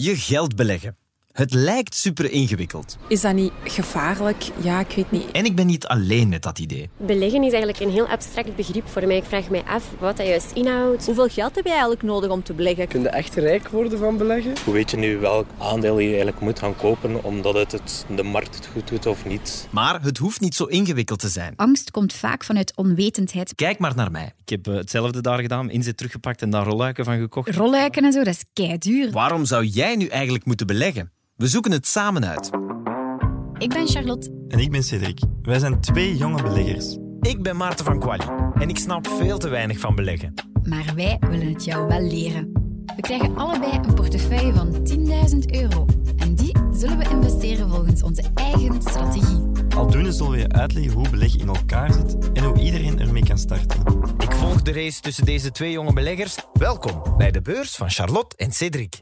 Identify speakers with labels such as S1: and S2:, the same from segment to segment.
S1: Je geld beleggen. Het lijkt super ingewikkeld.
S2: Is dat niet gevaarlijk? Ja, ik weet niet.
S1: En ik ben niet alleen met dat idee.
S3: Beleggen is eigenlijk een heel abstract begrip voor mij. Ik vraag mij af wat dat juist inhoudt.
S4: Hoeveel geld heb je eigenlijk nodig om te beleggen?
S5: Kun je echt rijk worden van beleggen?
S6: Hoe weet je nu welk aandeel je eigenlijk moet gaan kopen omdat het, het de markt het goed doet of niet?
S1: Maar het hoeft niet zo ingewikkeld te zijn.
S7: Angst komt vaak vanuit onwetendheid.
S1: Kijk maar naar mij. Ik heb eh, hetzelfde daar gedaan, inzet teruggepakt en daar rolluiken van gekocht.
S7: Rolluiken en zo, dat is kei duur.
S1: Waarom zou jij nu eigenlijk moeten beleggen? We zoeken het samen uit.
S7: Ik ben Charlotte.
S8: En ik ben Cedric. Wij zijn twee jonge beleggers.
S1: Ik ben Maarten van Quali en ik snap veel te weinig van beleggen.
S7: Maar wij willen het jou wel leren. We krijgen allebei een portefeuille van 10.000 euro. En die zullen we investeren volgens onze eigen strategie.
S8: Aldoende zullen we je uitleggen hoe beleggen in elkaar zit en hoe iedereen ermee kan starten.
S1: Ik volg de race tussen deze twee jonge beleggers. Welkom bij de beurs van Charlotte en Cedric.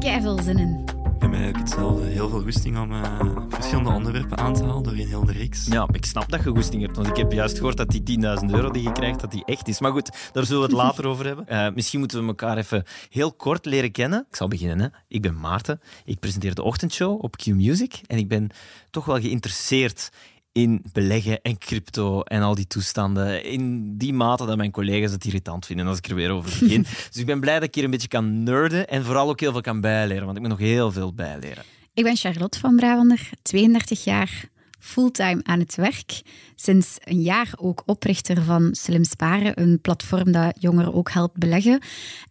S7: Keiveel zin in.
S8: Ik heb eigenlijk hetzelfde. Heel veel goesting om eh, verschillende onderwerpen aan te halen door een hele reeks.
S1: Ja, ik snap dat je goesting hebt, want ik heb juist gehoord dat die 10.000 euro die je krijgt, dat die echt is. Maar goed, daar zullen we het later over hebben. Eh, misschien moeten we elkaar even heel kort leren kennen. Ik zal beginnen. Hè. Ik ben Maarten. Ik presenteer de ochtendshow op Q Music en ik ben toch wel geïnteresseerd in beleggen en crypto en al die toestanden. In die mate dat mijn collega's het irritant vinden als ik er weer over begin. dus ik ben blij dat ik hier een beetje kan nerden en vooral ook heel veel kan bijleren, want ik moet nog heel veel bijleren.
S7: Ik ben Charlotte van Brabander, 32 jaar, fulltime aan het werk. Sinds een jaar ook oprichter van Slim Sparen, een platform dat jongeren ook helpt beleggen.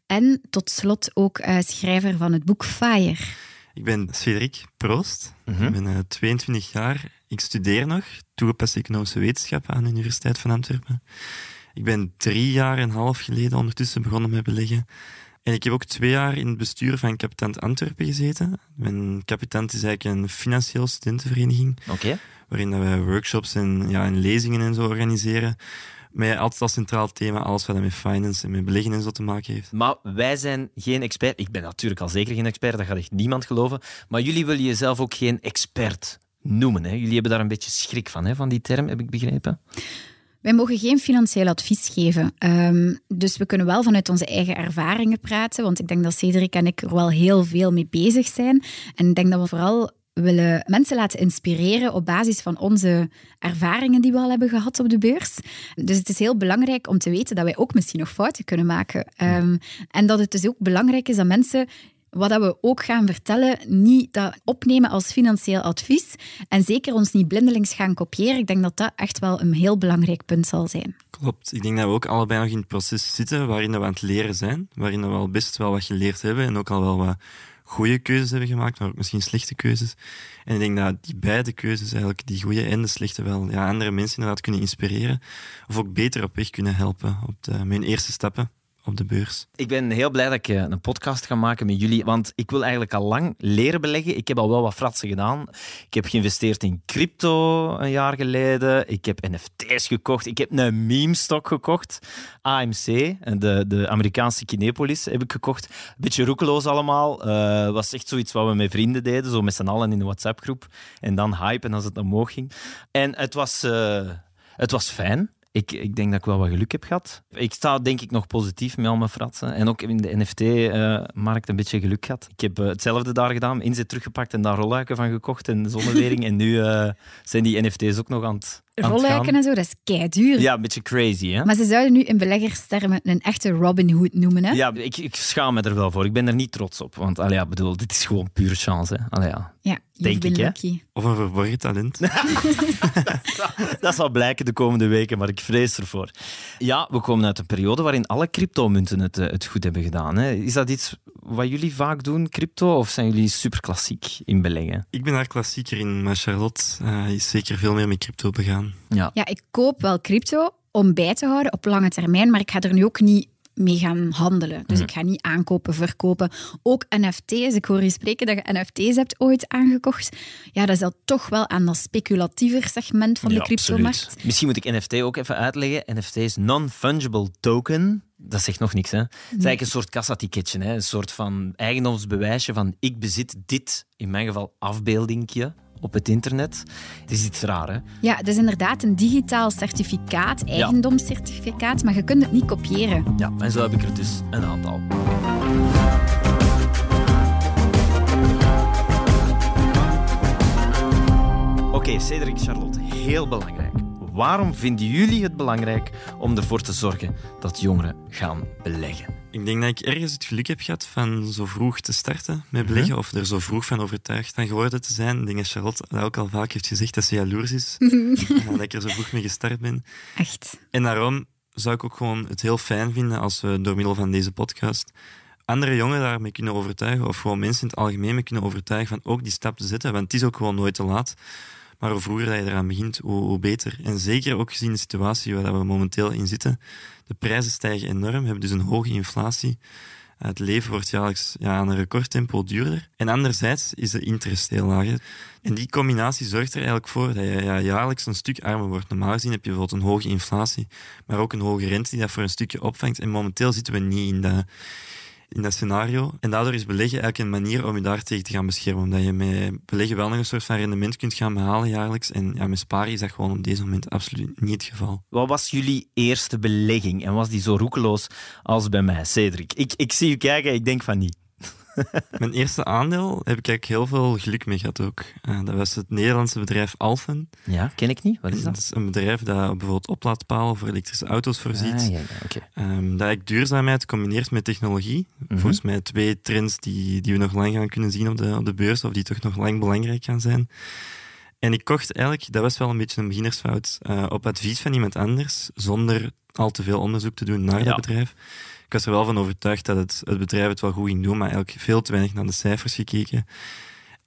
S7: En tot slot ook eh, schrijver van het boek Fire.
S8: Ik ben Cedric Proost. Ik ben eh, 22 jaar. Ik studeer nog toegepaste economische wetenschappen aan de Universiteit van Antwerpen. Ik ben drie jaar en een half geleden ondertussen begonnen met beleggen. En ik heb ook twee jaar in het bestuur van Capitant Antwerpen gezeten. Mijn Capitant is eigenlijk een financieel studentenvereniging,
S1: Oké.
S8: waarin dat wij workshops en, ja, en lezingen en zo organiseren. Met altijd als centraal thema alles wat met finance en met beleggen en zo te maken heeft.
S1: Maar wij zijn geen expert. Ik ben natuurlijk al zeker geen expert, dat gaat echt niemand geloven. Maar jullie willen jezelf ook geen expert noemen. Hè? Jullie hebben daar een beetje schrik van, hè, van die term, heb ik begrepen.
S7: Wij mogen geen financieel advies geven. Ehm, dus we kunnen wel vanuit onze eigen ervaringen praten. Want ik denk dat Cedric en ik er wel heel veel mee bezig zijn. En ik denk dat we vooral willen mensen laten inspireren op basis van onze ervaringen die we al hebben gehad op de beurs. Dus het is heel belangrijk om te weten dat wij ook misschien nog fouten kunnen maken. Ehm, en dat het dus ook belangrijk is dat mensen wat we ook gaan vertellen, niet dat opnemen als financieel advies. En zeker ons niet blindelings gaan kopiëren. Ik denk dat dat echt wel een heel belangrijk punt zal zijn.
S8: Klopt. Ik denk dat we ook allebei nog in het proces zitten waarin we aan het leren zijn. Waarin we al best wel wat geleerd hebben en ook al wel wat goede keuzes hebben gemaakt, maar ook misschien slechte keuzes. En ik denk dat die beide keuzes, eigenlijk die goede en de slechte, wel ja, andere mensen inderdaad kunnen inspireren. Of ook beter op weg kunnen helpen op de, mijn eerste stappen op de beurs.
S1: Ik ben heel blij dat ik eh, een podcast ga maken met jullie, want ik wil eigenlijk al lang leren beleggen. Ik heb al wel wat fratsen gedaan. Ik heb geïnvesteerd in crypto een jaar geleden. Ik heb NFT's gekocht. Ik heb een meme-stock gekocht. AMC, de, de Amerikaanse Kinepolis, heb ik gekocht. Een beetje roekeloos allemaal. Eh was echt zoiets wat we met vrienden deden, zo met z'n allen in een WhatsApp-groep. En dan hypen als het omhoog ging. En het was, eh, het was fijn. Ik, ik denk dat ik wel wat geluk heb gehad. Ik sta denk ik nog positief met al mijn fratsen. En ook in de NFT-markt een beetje geluk gehad. Ik heb eh, hetzelfde daar gedaan, inzet teruggepakt en daar rolluiken van gekocht en zonnewering. en nu eh, zijn die NFT's ook nog aan het
S7: Rolluiken en zo, dat is kei duur.
S1: Ja, een beetje crazy, hè?
S7: Maar ze zouden nu in beleggerstermen een echte Robin Hood noemen. Hè?
S1: Ja, ik, ik schaam me er wel voor. Ik ben er niet trots op. Want allee, ja, bedoel, dit is gewoon puur chance. Hè. Allee, ja.
S7: Ja,
S1: Denk ik, hè?
S8: Of een verborgen talent.
S1: Dat zal blijken de komende weken, maar ik vrees ervoor. Ja, we komen uit een periode waarin alle cryptomunten het, eh, het goed hebben gedaan. Hè. Is dat iets wat jullie vaak doen, crypto? Of zijn jullie super klassiek in beleggen?
S8: Ik ben daar klassieker in, maar Charlotte eh, is zeker veel meer met crypto begaan.
S1: Ja.
S7: Ja, ik koop wel crypto om bij te houden op lange termijn, maar ik ga er nu ook niet mee gaan handelen. Dus ik ga niet aankopen, verkopen. Ook NFT's. Ik hoor je spreken dat je NFT's hebt ooit aangekocht. Ja, dat is dan toch wel aan dat speculatiever segment van
S1: Ja,
S7: de cryptomarkt.
S1: absoluut. Misschien moet ik NFT ook even uitleggen. NFT is Non-Fungible Token. Dat zegt nog niks, hè? Het is eigenlijk een soort kassaticketje, hè? een soort van eigendomsbewijsje van ik bezit dit, in mijn geval afbeeldingje, op het internet. Het is iets raar, hè?
S7: Ja, het is inderdaad een digitaal certificaat, eigendomscertificaat, maar je kunt het niet kopiëren.
S1: Ja, en zo heb ik er dus een aantal. Oké, Cedric, Charlotte, heel belangrijk. Waarom vinden jullie het belangrijk om ervoor te zorgen dat jongeren gaan beleggen?
S8: Ik denk dat ik ergens het geluk heb gehad van zo vroeg te starten met beleggen, of er zo vroeg van overtuigd van geworden te zijn. Ik denk dat Charlotte dat ook al vaak heeft gezegd, dat ze jaloers is. dat ik er zo vroeg mee gestart ben.
S7: Echt.
S8: En daarom zou ik ook gewoon het heel fijn vinden als we door middel van deze podcast andere jongeren daarmee kunnen overtuigen, of gewoon mensen in het algemeen mee kunnen overtuigen van ook die stap te zetten, want het is ook gewoon nooit te laat. Maar hoe vroeger dat je eraan begint, hoe, beter. En zeker ook gezien de situatie waar we momenteel in zitten. De prijzen stijgen enorm, hebben dus een hoge inflatie. Het leven wordt jaarlijks ja, aan een recordtempo duurder. En anderzijds is de interest heel laag. En die combinatie zorgt er eigenlijk voor dat je ja, jaarlijks een stuk armer wordt. Normaal gezien heb je bijvoorbeeld een hoge inflatie, maar ook een hoge rente die dat voor een stukje opvangt. En momenteel zitten we niet in dat, in dat scenario. En daardoor is beleggen eigenlijk een manier om je daartegen te gaan beschermen. Omdat je met beleggen wel nog een soort van rendement kunt gaan behalen jaarlijks. En ja, met sparen is dat gewoon op deze moment absoluut niet het geval.
S1: Wat was jullie eerste belegging en was die zo roekeloos als bij mij, Cedric? Ik, ik zie u kijken, ik denk van niet.
S8: Mijn eerste aandeel heb ik eigenlijk heel veel geluk mee gehad ook. Eh, dat was het Nederlandse bedrijf Alphen.
S1: Ja, ken ik niet. Wat is
S8: Dat
S1: dat?
S8: is een bedrijf dat bijvoorbeeld oplaadpalen voor elektrische auto's voorziet.
S1: Ah, ja, ja, oké.
S8: Ehm, dat ik duurzaamheid combineert met technologie.
S1: Mhm.
S8: Volgens mij twee trends die, die we nog lang gaan kunnen zien op de, op de beurs, of die toch nog lang belangrijk gaan zijn. En ik kocht eigenlijk, dat was wel een beetje een beginnersfout, eh, op advies van iemand anders, zonder al te veel onderzoek te doen naar
S1: Ja.
S8: dat bedrijf. Ik was er wel van overtuigd dat het, het bedrijf het wel goed ging doen, maar eigenlijk veel te weinig naar de cijfers gekeken.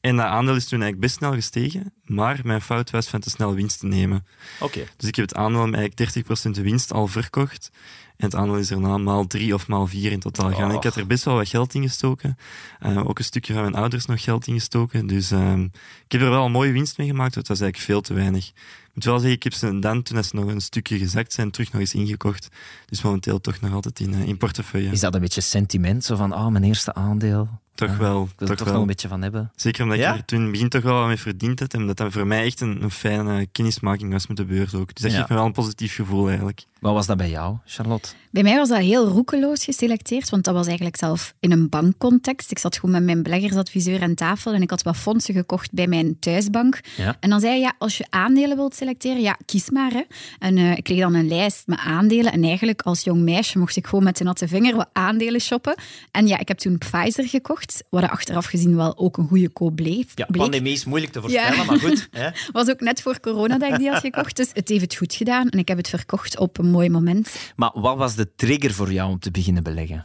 S8: En dat aandeel is toen eigenlijk best snel gestegen, maar mijn fout was van te snel winst te nemen.
S1: Oké.
S8: Dus ik heb het aandeel met eigenlijk 30% de winst al verkocht. En het aandeel is erna maal drie of maal vier in totaal gegaan.
S1: Oh.
S8: Ik had er best wel wat geld in gestoken. Eh, ook een stukje van mijn ouders nog geld in gestoken. Dus ehm, ik heb er wel een mooie winst mee gemaakt. Het was eigenlijk veel te weinig. Ik moet wel zeggen, ik heb ze dan, toen ze nog een stukje gezakt zijn, terug nog eens ingekocht. Dus momenteel toch nog altijd in, eh, in portefeuille.
S1: Is dat een beetje sentiment? Zo van, ah, mijn eerste aandeel.
S8: Toch
S1: Ja,
S8: wel.
S1: Ik wil er
S8: Toch
S1: toch
S8: wel.
S1: nog een beetje van hebben.
S8: Zeker omdat
S1: Ja?
S8: ik er toen in het begin toch wel wat mee verdiend had. En omdat dat voor mij echt een, een fijne kennismaking was met de beurs ook. Dus dat
S1: Ja.
S8: geeft me wel een positief gevoel eigenlijk.
S1: Wat was dat bij jou, Charlotte?
S7: Bij mij was dat heel roekeloos geselecteerd, want dat was eigenlijk zelf in een bankcontext. Ik zat gewoon met mijn beleggersadviseur aan tafel en ik had wat fondsen gekocht bij mijn thuisbank.
S1: Ja.
S7: En dan zei hij, ja, als je aandelen wilt selecteren, ja, kies maar. Hè. En eh, ik kreeg dan een lijst met aandelen. En eigenlijk als jong meisje mocht ik gewoon met de natte vinger wat aandelen shoppen. En ja, ik heb toen Pfizer gekocht, wat achteraf gezien wel ook een goede koop bleef.
S1: Ja,
S7: bleek.
S1: pandemie is moeilijk te voorspellen,
S7: Ja.
S1: maar goed. Hè?
S7: was ook net voor corona dat ik die had gekocht. Dus het heeft het goed gedaan en ik heb het verkocht op een mooi moment.
S1: Maar wat was de trigger voor jou om te beginnen beleggen?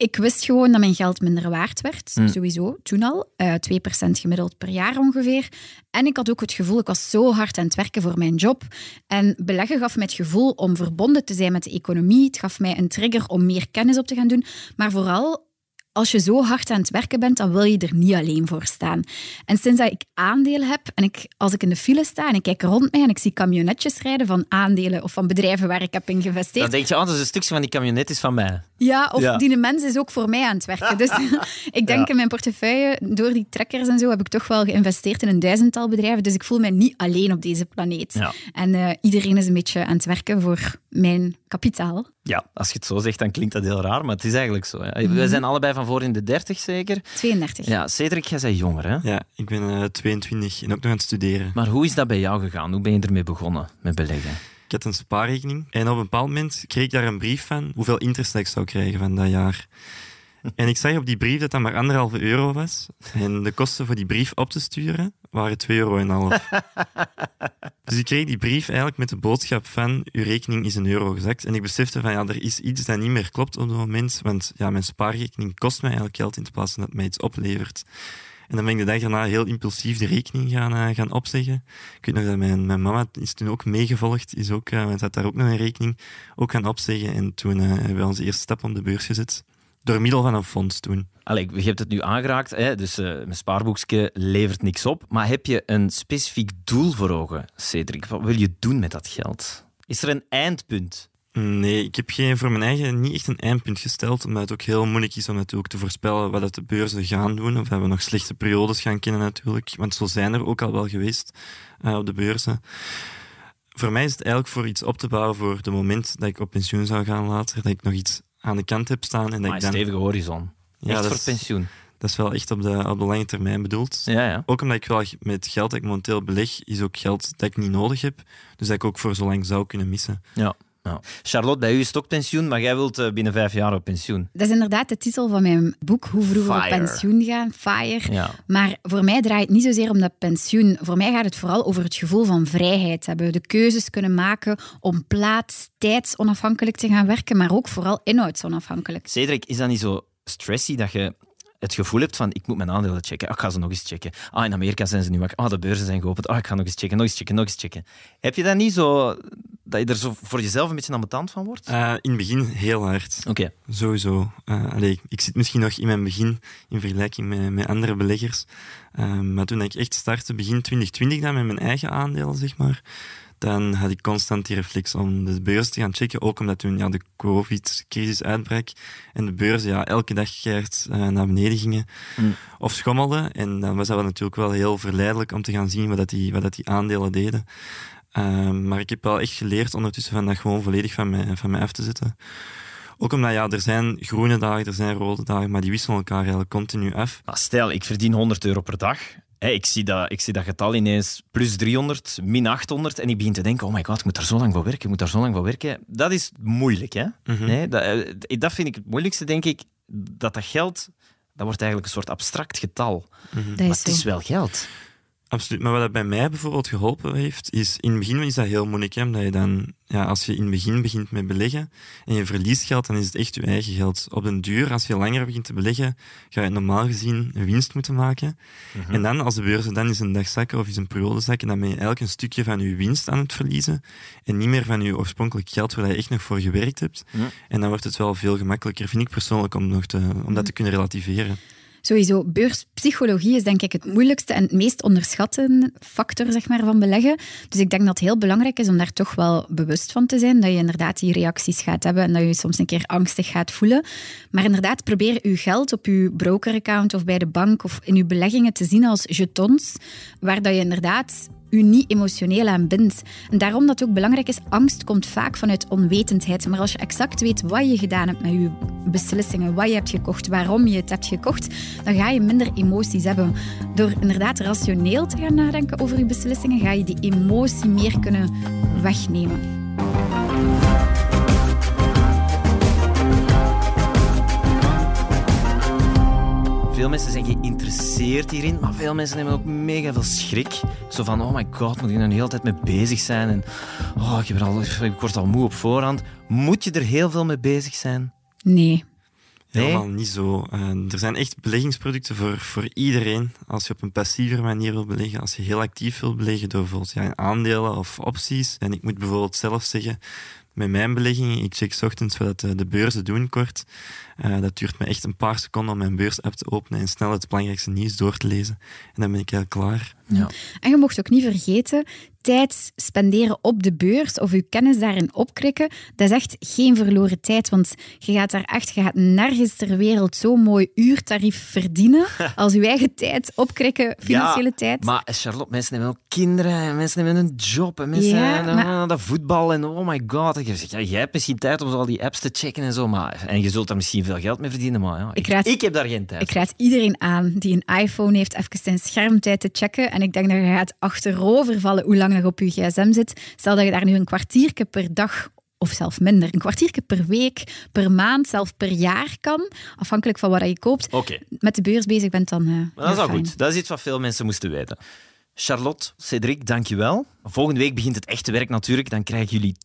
S7: Ik wist gewoon dat mijn geld minder waard werd.
S1: Hm.
S7: Sowieso, toen al. Eh 2% gemiddeld per jaar ongeveer. En ik had ook het gevoel, ik was zo hard aan het werken voor mijn job. En beleggen gaf mij het gevoel om verbonden te zijn met de economie. Het gaf mij een trigger om meer kennis op te gaan doen. Maar vooral, als je zo hard aan het werken bent, dan wil je er niet alleen voor staan. En sinds dat ik aandelen heb, en ik, als ik in de file sta en ik kijk rond mij en ik zie camionetjes rijden van aandelen of van bedrijven waar ik heb in geïnvesteerd,
S1: Dan denk je, oh, is een stukje van die camionet is van mij.
S7: ja, of
S1: Ja.
S7: die mens is ook voor mij aan het werken. Dus ik denk
S1: Ja.
S7: in mijn portefeuille, door die trekkers en zo, heb ik toch wel geïnvesteerd in een duizendtal bedrijven. Dus ik voel mij niet alleen op deze planeet.
S1: Ja.
S7: En eh, iedereen is een beetje aan het werken voor mijn kapitaal.
S1: Ja, als je het zo zegt, dan klinkt dat heel raar, maar het is eigenlijk zo. Ja. We zijn allebei van voor in de 30 zeker.
S7: 32.
S1: Ja, Cedric, jij bent jonger, hè?
S8: Ja, ik ben eh, 22 en ook nog aan het studeren.
S1: Maar hoe is dat bij jou gegaan? Hoe ben je ermee begonnen met beleggen?
S8: Ik had een spaarrekening en op een bepaald moment kreeg ik daar een brief van hoeveel interest ik zou krijgen van dat jaar. En ik zag op die brief dat dat maar anderhalve euro was. En de kosten voor die brief op te sturen waren 2,5 euro. Dus ik kreeg die brief eigenlijk met de boodschap van uw rekening is een euro gezakt. En ik besefte van ja, er is iets dat niet meer klopt op dat moment. Want ja, mijn spaarrekening kost mij eigenlijk geld in plaats van dat mij iets oplevert. En dan ben ik de dag daarna heel impulsief de rekening gaan, eh, gaan opzeggen. Ik weet nog dat mijn, mijn mama is toen ook meegevolgd, is ook, eh, want had daar ook nog een rekening, ook gaan opzeggen. En toen eh, hebben we onze eerste stap op de beurs gezet. Door middel van een fonds toen.
S1: Allee, je hebt het nu aangeraakt, hè? dus eh, mijn spaarboekje levert niks op. Maar heb je een specifiek doel voor ogen, Cedric? Wat wil je doen met dat geld? Is er een eindpunt?
S8: Nee, ik heb geen, voor mijn eigen niet echt een eindpunt gesteld, omdat het ook heel moeilijk is om natuurlijk te voorspellen wat de beurzen gaan doen. Of we nog slechte periodes gaan kennen natuurlijk, want zo zijn er ook al wel geweest uh, op de beurzen. Voor mij is het eigenlijk voor iets op te bouwen voor het moment dat ik op pensioen zou gaan later, dat ik nog iets aan de kant heb staan. En dat
S1: maar
S8: ik dan...
S1: stevige horizon. Ja, echt voor is, pensioen.
S8: Dat is wel echt op de, op de lange termijn bedoeld.
S1: Ja, ja.
S8: Ook omdat ik wel met geld dat ik momenteel beleg, is ook geld dat ik niet nodig heb. Dus dat ik ook voor zo lang zou kunnen missen.
S1: Ja. Ja. Charlotte, bij u is het ook pensioen, maar jij wilt eh, binnen vijf jaar op pensioen.
S7: Dat is inderdaad de titel van mijn boek, Hoe vroeger op pensioen gaan, Fire.
S1: Ja.
S7: Maar voor mij draait het niet zozeer om dat pensioen. Voor mij gaat het vooral over het gevoel van vrijheid hebben. De keuzes kunnen maken om plaats, tijdsonafhankelijk te gaan werken, maar ook vooral inhoudsonafhankelijk.
S1: Cedric, is dat niet zo stressy dat je het gevoel hebt van ik moet mijn aandelen checken. Oh, ik ga ze nog eens checken. Ah, in Amerika zijn ze nu wakker. Ah, de beurzen zijn geopend. Ah, ik ga nog eens checken, nog eens checken, nog eens checken. Heb je dat niet zo, dat je er zo voor jezelf een beetje ambetant van wordt?
S8: Uh, in het begin heel hard.
S1: Oké.
S8: Sowieso. Uh, allee, ik zit misschien nog in mijn begin in vergelijking met, met andere beleggers. Uh, maar toen ik echt startte, begin 2020 dan met mijn eigen aandelen, zeg maar, dan had ik constant die reflex om de beurs te gaan checken. Ook omdat toen ja, de COVID-crisis uitbrak en de beurzen ja, elke dag keert uh, naar beneden gingen
S1: mm.
S8: of schommelden. En dan was dat natuurlijk wel heel verleidelijk om te gaan zien wat, dat die, wat dat die aandelen deden. Uh, maar ik heb wel echt geleerd ondertussen van dat gewoon volledig van mij, van mij af te zetten. Ook omdat ja, er zijn groene dagen, er zijn rode dagen, maar die wisselen elkaar eigenlijk continu af.
S1: Maar stel, ik verdien 100 euro per dag Hey, ik, zie dat, ik zie dat getal ineens plus 300, min 800 en ik begin te denken, oh my god, ik moet daar zo lang voor werken, ik moet daar zo lang voor werken. Dat is moeilijk, hè?
S8: Mm -hmm.
S1: nee, dat, dat vind ik het moeilijkste, denk ik, dat dat geld, dat wordt eigenlijk een soort abstract getal.
S8: Mm -hmm.
S1: Maar het is wel geld.
S8: Absoluut. Maar wat dat bij mij bijvoorbeeld geholpen heeft, is in het begin is dat heel moeilijk. Hè? Omdat je dan, ja, als je in het begin begint met beleggen en je verliest geld, dan is het echt je eigen geld. Op den duur, als je langer begint te beleggen, ga je normaal gezien een winst moeten maken.
S1: -hmm.
S8: En dan, als de beurzen dan eens een dag zakken of eens een periode zakken, dan ben je eigenlijk een stukje van je winst aan het verliezen en niet meer van je oorspronkelijk geld waar je echt nog voor gewerkt hebt. En dan wordt het wel veel gemakkelijker, vind ik persoonlijk, om, nog te, om dat te kunnen relativeren.
S7: Sowieso, beurspsychologie is denk ik het moeilijkste en het meest onderschatte factor zeg maar, van beleggen. Dus ik denk dat het heel belangrijk is om daar toch wel bewust van te zijn. Dat je inderdaad die reacties gaat hebben en dat je soms een keer angstig gaat voelen. Maar inderdaad, probeer je geld op je brokeraccount of bij de bank of in je beleggingen te zien als jetons, waar dat je inderdaad u niet emotioneel aan bindt. En daarom dat het ook belangrijk is, angst komt vaak vanuit onwetendheid. Maar als je exact weet wat je gedaan hebt met je beslissingen, wat je hebt gekocht, waarom je het hebt gekocht, dan ga je minder emoties hebben. Door inderdaad rationeel te gaan nadenken over je beslissingen, ga je die emotie meer kunnen wegnemen.
S1: Veel mensen zijn geïnteresseerd hierin, maar veel mensen hebben ook mega veel schrik. Zo van, oh my god, moet ik er de hele tijd mee bezig zijn? En oh, ik, heb er al, ik word al moe op voorhand. Moet je er heel veel mee bezig zijn?
S7: Nee.
S1: Nee?
S8: Helemaal niet zo. Uh, er zijn echt beleggingsproducten voor, voor iedereen. Als je op een passieve manier wil beleggen, als je heel actief wil beleggen door bijvoorbeeld ja, aandelen of opties. En ik moet bijvoorbeeld zelf zeggen, met mijn beleggingen, ik check 's ochtends wat de beurzen doen kort. Uh, dat duurt me echt een paar seconden om mijn beursapp te openen en snel het belangrijkste nieuws door te lezen. En dan ben ik heel klaar.
S1: Ja.
S7: En je mocht ook niet vergeten, tijd spenderen op de beurs of je kennis daarin opkrikken, dat is echt geen verloren tijd. Want je gaat daar echt, je gaat nergens ter wereld zo'n mooi uurtarief verdienen als je eigen tijd opkrikken, financiële
S1: ja,
S7: tijd.
S1: Maar Charlotte, mensen hebben ook kinderen en mensen hebben een job en mensen
S7: Ja,
S1: hebben
S7: maar-
S1: dat voetbal en oh my god. Ik zeg, ja, jij hebt misschien tijd om zo al die apps te checken en zo, maar en je zult daar misschien veel geld mee verdienen, maar ja, ik,
S7: Ik raad-
S1: ik heb daar geen tijd
S7: Ik raad iedereen aan die een iPhone heeft even zijn schermtijd te checken. En ik denk dat je gaat achterovervallen hoe lang je op je gsm zit. Stel dat je daar nu een kwartiertje per dag of zelf minder, een kwartiertje per week, per maand, zelf per jaar kan, afhankelijk van wat je koopt, met de beurs bezig bent, dan... eh,
S1: maar dat is al goed. Dat is iets wat veel mensen moesten weten. Charlotte, Cedric, dankjewel. Volgende week begint het echte werk natuurlijk. Dan krijgen jullie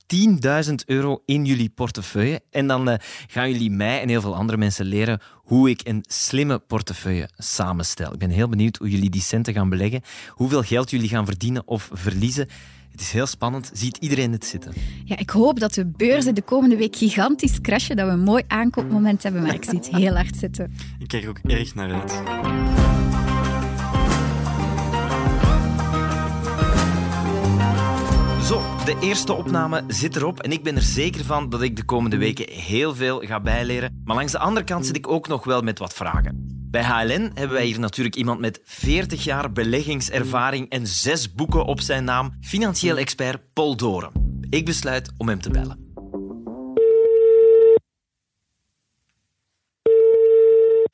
S1: 10.000 euro in jullie portefeuille. En dan eh, gaan jullie mij en heel veel andere mensen leren hoe ik een slimme portefeuille samenstel. Ik ben heel benieuwd hoe jullie die centen gaan beleggen. Hoeveel geld jullie gaan verdienen of verliezen. Het is heel spannend. Ziet iedereen het zitten?
S7: Ja, ik hoop dat de beurzen de komende week gigantisch crashen, dat we een mooi aankoopmoment hebben, maar ik zie het heel hard zitten.
S8: Ik kijk er ook erg naar uit.
S1: De eerste opname zit erop en ik ben er zeker van dat ik de komende weken heel veel ga bijleren. Maar langs de andere kant zit ik ook nog wel met wat vragen. Bij HLN hebben wij hier natuurlijk iemand met 40 jaar beleggingservaring en zes boeken op zijn naam, financieel expert Paul Doren. Ik besluit om hem te bellen.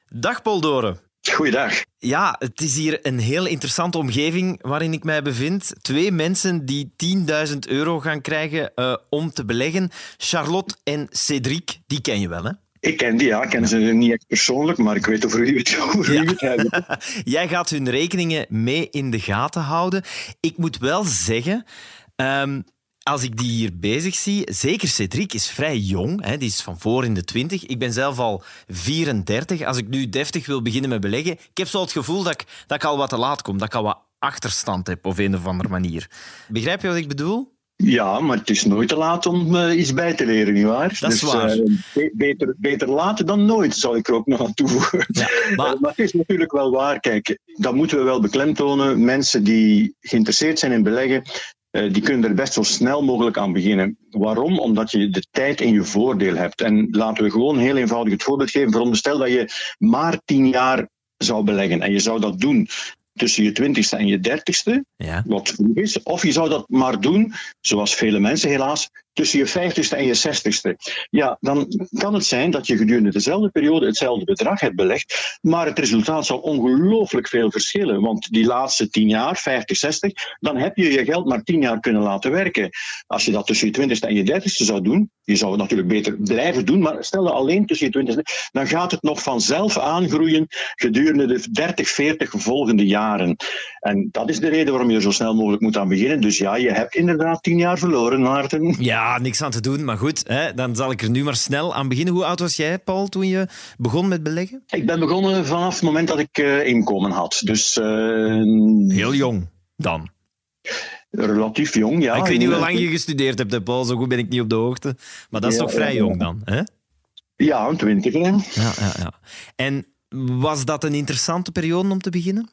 S1: Dag Paul Doren.
S9: Goeiedag.
S1: Ja, het is hier een heel interessante omgeving waarin ik mij bevind. Twee mensen die 10.000 euro gaan krijgen uh, om te beleggen. Charlotte en Cédric, die ken je wel, hè?
S9: Ik ken die, ja. Ik ken ze niet echt persoonlijk, maar ik weet over wie het, over ja. het hebben.
S1: Jij gaat hun rekeningen mee in de gaten houden. Ik moet wel zeggen... Um, als ik die hier bezig zie, zeker Cedric is vrij jong. Hè, die is van voor in de 20. Ik ben zelf al 34. Als ik nu deftig wil beginnen met beleggen, ik heb zo het gevoel dat ik, dat ik al wat te laat kom, dat ik al wat achterstand heb op een of andere manier. Begrijp je wat ik bedoel?
S9: Ja, maar het is nooit te laat om uh, iets bij te leren, nietwaar?
S1: Dat is dus, waar.
S9: Uh, beter, beter later dan nooit, zal ik er ook nog aan toevoegen. Ja, maar... maar... het is natuurlijk wel waar. Kijk, dat moeten we wel beklemtonen. Mensen die geïnteresseerd zijn in beleggen, die kunnen er best zo snel mogelijk aan beginnen. Waarom? Omdat je de tijd in je voordeel hebt. En laten we gewoon heel eenvoudig het voorbeeld geven. Veronderstel dat je maar tien jaar zou beleggen en je zou dat doen tussen je twintigste en je dertigste, ja. wat vroeg is. Of je zou dat maar doen, zoals vele mensen helaas, tussen je vijftigste en je zestigste. Ja, dan kan het zijn dat je gedurende dezelfde periode hetzelfde bedrag hebt belegd, maar het resultaat zal ongelooflijk veel verschillen. Want die laatste tien jaar, 50, 60, dan heb je je geld maar tien jaar kunnen laten werken. Als je dat tussen je twintigste en je dertigste zou doen, je zou het natuurlijk beter blijven doen, maar stel dat alleen tussen je twintigste, dan gaat het nog vanzelf aangroeien gedurende de 30, 40 volgende jaren. En dat is de reden waarom je er zo snel mogelijk moet aan beginnen. Dus ja, je hebt inderdaad tien jaar verloren, Maarten.
S1: Ja, ja, niks aan te doen. Maar goed, hè, dan zal ik er nu maar snel aan beginnen. Hoe oud was jij, Paul, toen je begon met beleggen?
S9: Ik ben begonnen vanaf het moment dat ik uh, inkomen had. Dus, uh,
S1: Heel jong dan?
S9: Relatief jong, ja.
S1: Ik weet niet hoe lang je gestudeerd hebt, Paul. Zo goed ben ik niet op de hoogte. Maar dat is toch vrij jong dan, hè?
S9: Ja, een twintig. Ja,
S1: ja, ja. En was dat een interessante periode om te beginnen?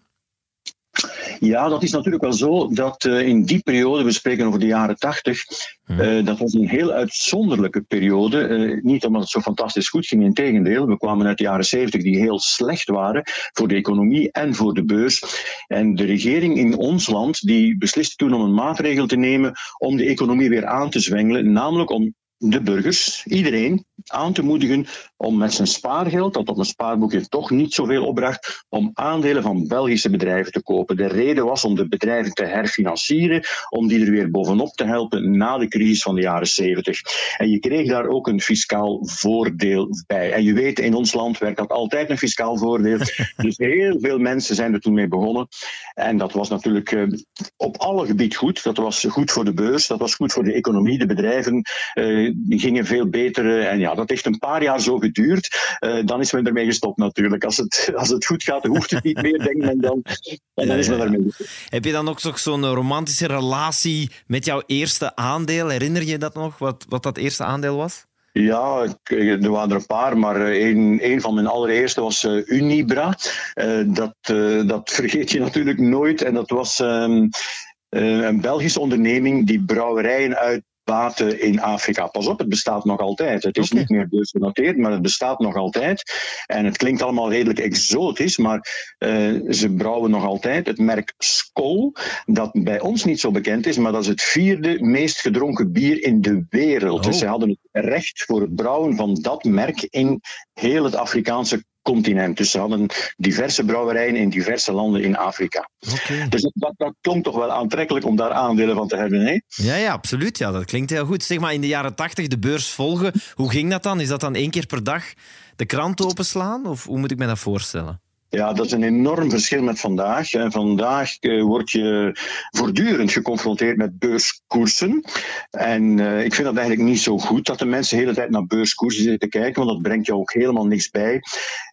S9: Ja, dat is natuurlijk wel zo dat uh, in die periode, we spreken over de jaren tachtig, uh, dat was een heel uitzonderlijke periode. Uh, niet omdat het zo fantastisch goed ging, in tegendeel. We kwamen uit de jaren zeventig die heel slecht waren voor de economie en voor de beurs. En de regering in ons land die besliste toen om een maatregel te nemen om de economie weer aan te zwengelen, namelijk om de burgers, iedereen, aan te moedigen om met zijn spaargeld, dat op een spaarboekje toch niet zoveel opbracht, om aandelen van Belgische bedrijven te kopen. De reden was om de bedrijven te herfinancieren, om die er weer bovenop te helpen na de crisis van de jaren 70. En je kreeg daar ook een fiscaal voordeel bij. En je weet, in ons land werkt dat altijd een fiscaal voordeel. dus heel veel mensen zijn er toen mee begonnen. En dat was natuurlijk uh, op alle gebied goed. Dat was goed voor de beurs, dat was goed voor de economie, de bedrijven. Uh, die gingen veel beter. En ja, dat heeft een paar jaar zo geduurd. Uh, dan is men ermee gestopt natuurlijk. Als het, als het goed gaat, hoeft het niet meer, denkt men dan. En dan is men ermee gestopt.
S1: Heb je dan ook zo'n romantische relatie met jouw eerste aandeel? Herinner je dat nog, wat, wat dat eerste aandeel was?
S9: Ja, er waren er een paar, maar een, een van mijn allereerste was uh, Unibra. Uh, dat, uh, dat vergeet je natuurlijk nooit. En dat was um, een Belgische onderneming die brouwerijen uit water in Afrika. Pas op, het bestaat nog altijd. Het is niet meer beursgenoteerd, maar het bestaat nog altijd. En het klinkt allemaal redelijk exotisch, maar uh, ze brouwen nog altijd het merk Skol, dat bij ons niet zo bekend is, maar dat is het vierde meest gedronken bier in de wereld. Dus oh. ze hadden het recht voor het brouwen van dat merk in heel het Afrikaanse continent. Dus ze hadden diverse brouwerijen in diverse landen in Afrika. Okay. Dus dat, dat, klonk toch wel aantrekkelijk om daar aandelen van te hebben. Hè?
S1: Ja, ja, absoluut. Ja, dat klinkt heel goed. Zeg maar in de jaren tachtig de beurs volgen. Hoe ging dat dan? Is dat dan één keer per dag de krant openslaan? Of hoe moet ik me dat voorstellen?
S9: Ja, dat is een enorm verschil met vandaag. En vandaag uh, word je voortdurend geconfronteerd met beurskoersen. En uh, ik vind dat eigenlijk niet zo goed dat de mensen de hele tijd naar beurskoersen zitten kijken, want dat brengt jou ook helemaal niks bij.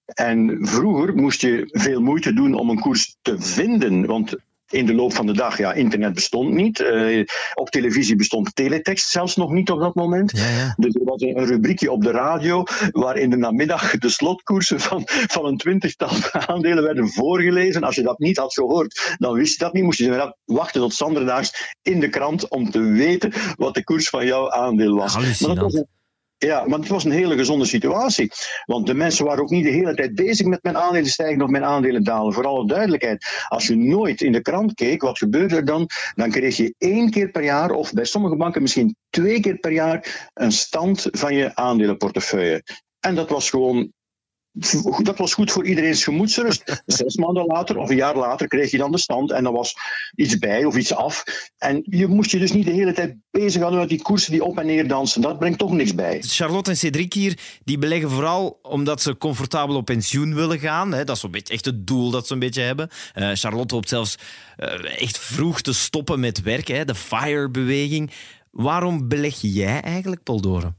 S9: En vroeger moest je veel moeite doen om een koers te vinden, want in de loop van de dag, ja, internet bestond niet. Uh, op televisie bestond teletext zelfs nog niet op dat moment.
S1: Ja, ja.
S9: Dus er was een rubriekje op de radio waar in de namiddag de slotkoersen van, van een twintigtal aandelen werden voorgelezen. Als je dat niet had gehoord, dan wist je dat niet. Moest je wachten tot zanderdaags in de krant om te weten wat de koers van jouw aandeel was. Maar dat was een ja, maar het was een hele gezonde situatie. Want de mensen waren ook niet de hele tijd bezig met mijn aandelen stijgen of mijn aandelen dalen. Voor alle duidelijkheid. Als je nooit in de krant keek, wat gebeurde er dan? Dan kreeg je één keer per jaar, of bij sommige banken misschien twee keer per jaar, een stand van je aandelenportefeuille. En dat was gewoon dat was goed voor iedereen's gemoedsrust. Zes maanden later of een jaar later kreeg je dan de stand en dan was iets bij of iets af. En je moest je dus niet de hele tijd bezighouden met die koersen die op en neer dansen. Dat brengt toch niks bij.
S1: Charlotte en Cedric hier, die beleggen vooral omdat ze comfortabel op pensioen willen gaan. Dat is een beetje echt het doel dat ze een beetje hebben. Uh, Charlotte hoopt zelfs uh, echt vroeg te stoppen met werken, de FIRE-beweging. Waarom beleg jij eigenlijk, Poldoren?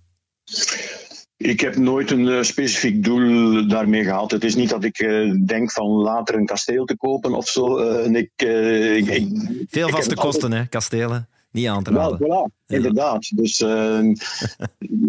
S9: Ik heb nooit een uh, specifiek doel daarmee gehad. Het is niet dat ik uh, denk van later een kasteel te kopen of zo. Uh, ik, ik, ik,
S1: Veel vaste kosten, altijd... hè, kastelen niet aan te raden.
S9: Voilà, inderdaad. Dus uh,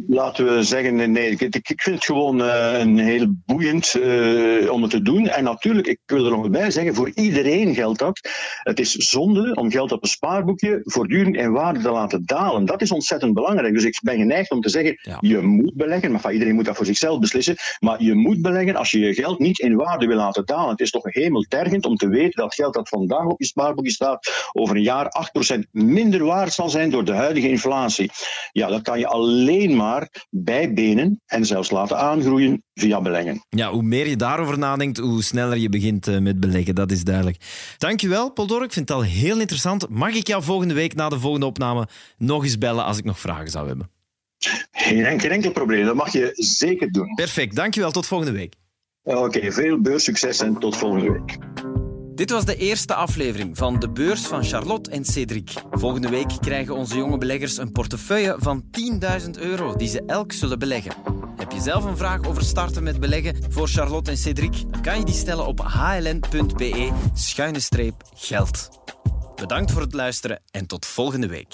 S9: laten we zeggen, nee, ik, ik vind het gewoon uh, een heel boeiend uh, om het te doen. En natuurlijk, ik wil er nog bij zeggen, voor iedereen geldt dat. Het is zonde om geld op een spaarboekje voortdurend in waarde te laten dalen. Dat is ontzettend belangrijk. Dus ik ben geneigd om te zeggen, ja. je moet beleggen. Maar van, iedereen moet dat voor zichzelf beslissen. Maar je moet beleggen als je je geld niet in waarde wil laten dalen. Het is toch hemeltergend om te weten dat geld dat vandaag op je spaarboekje staat, over een jaar 8% minder waard zal zijn door de huidige inflatie. Ja, dat kan je alleen maar bijbenen en zelfs laten aangroeien via beleggen.
S1: Ja, hoe meer je daarover nadenkt, hoe sneller je begint eh, met beleggen, dat is duidelijk. Dankjewel, Paul Dork. Ik vind het al heel interessant. Mag ik jou volgende week na de volgende opname nog eens bellen als ik nog vragen zou hebben?
S9: Geen enkel, enkel probleem, dat mag je zeker doen.
S1: Perfect, dankjewel. Tot volgende week.
S9: Oké, okay, veel beursucces en tot volgende week.
S1: Dit was de eerste aflevering van De Beurs van Charlotte en Cedric. Volgende week krijgen onze jonge beleggers een portefeuille van 10.000 euro die ze elk zullen beleggen. Heb je zelf een vraag over starten met beleggen voor Charlotte en Cedric? Dan kan je die stellen op hln.be schuine streep geld. Bedankt voor het luisteren en tot volgende week.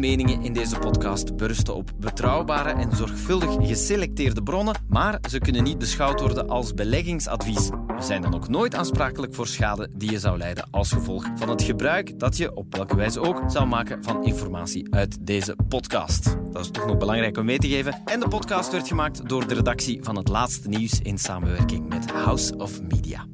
S1: Meningen in deze podcast berusten op betrouwbare en zorgvuldig geselecteerde bronnen, maar ze kunnen niet beschouwd worden als beleggingsadvies. We zijn dan ook nooit aansprakelijk voor schade die je zou leiden als gevolg van het gebruik dat je op welke wijze ook zou maken van informatie uit deze podcast. Dat is toch nog belangrijk om mee te geven. En de podcast werd gemaakt door de redactie van het laatste nieuws in samenwerking met House of Media.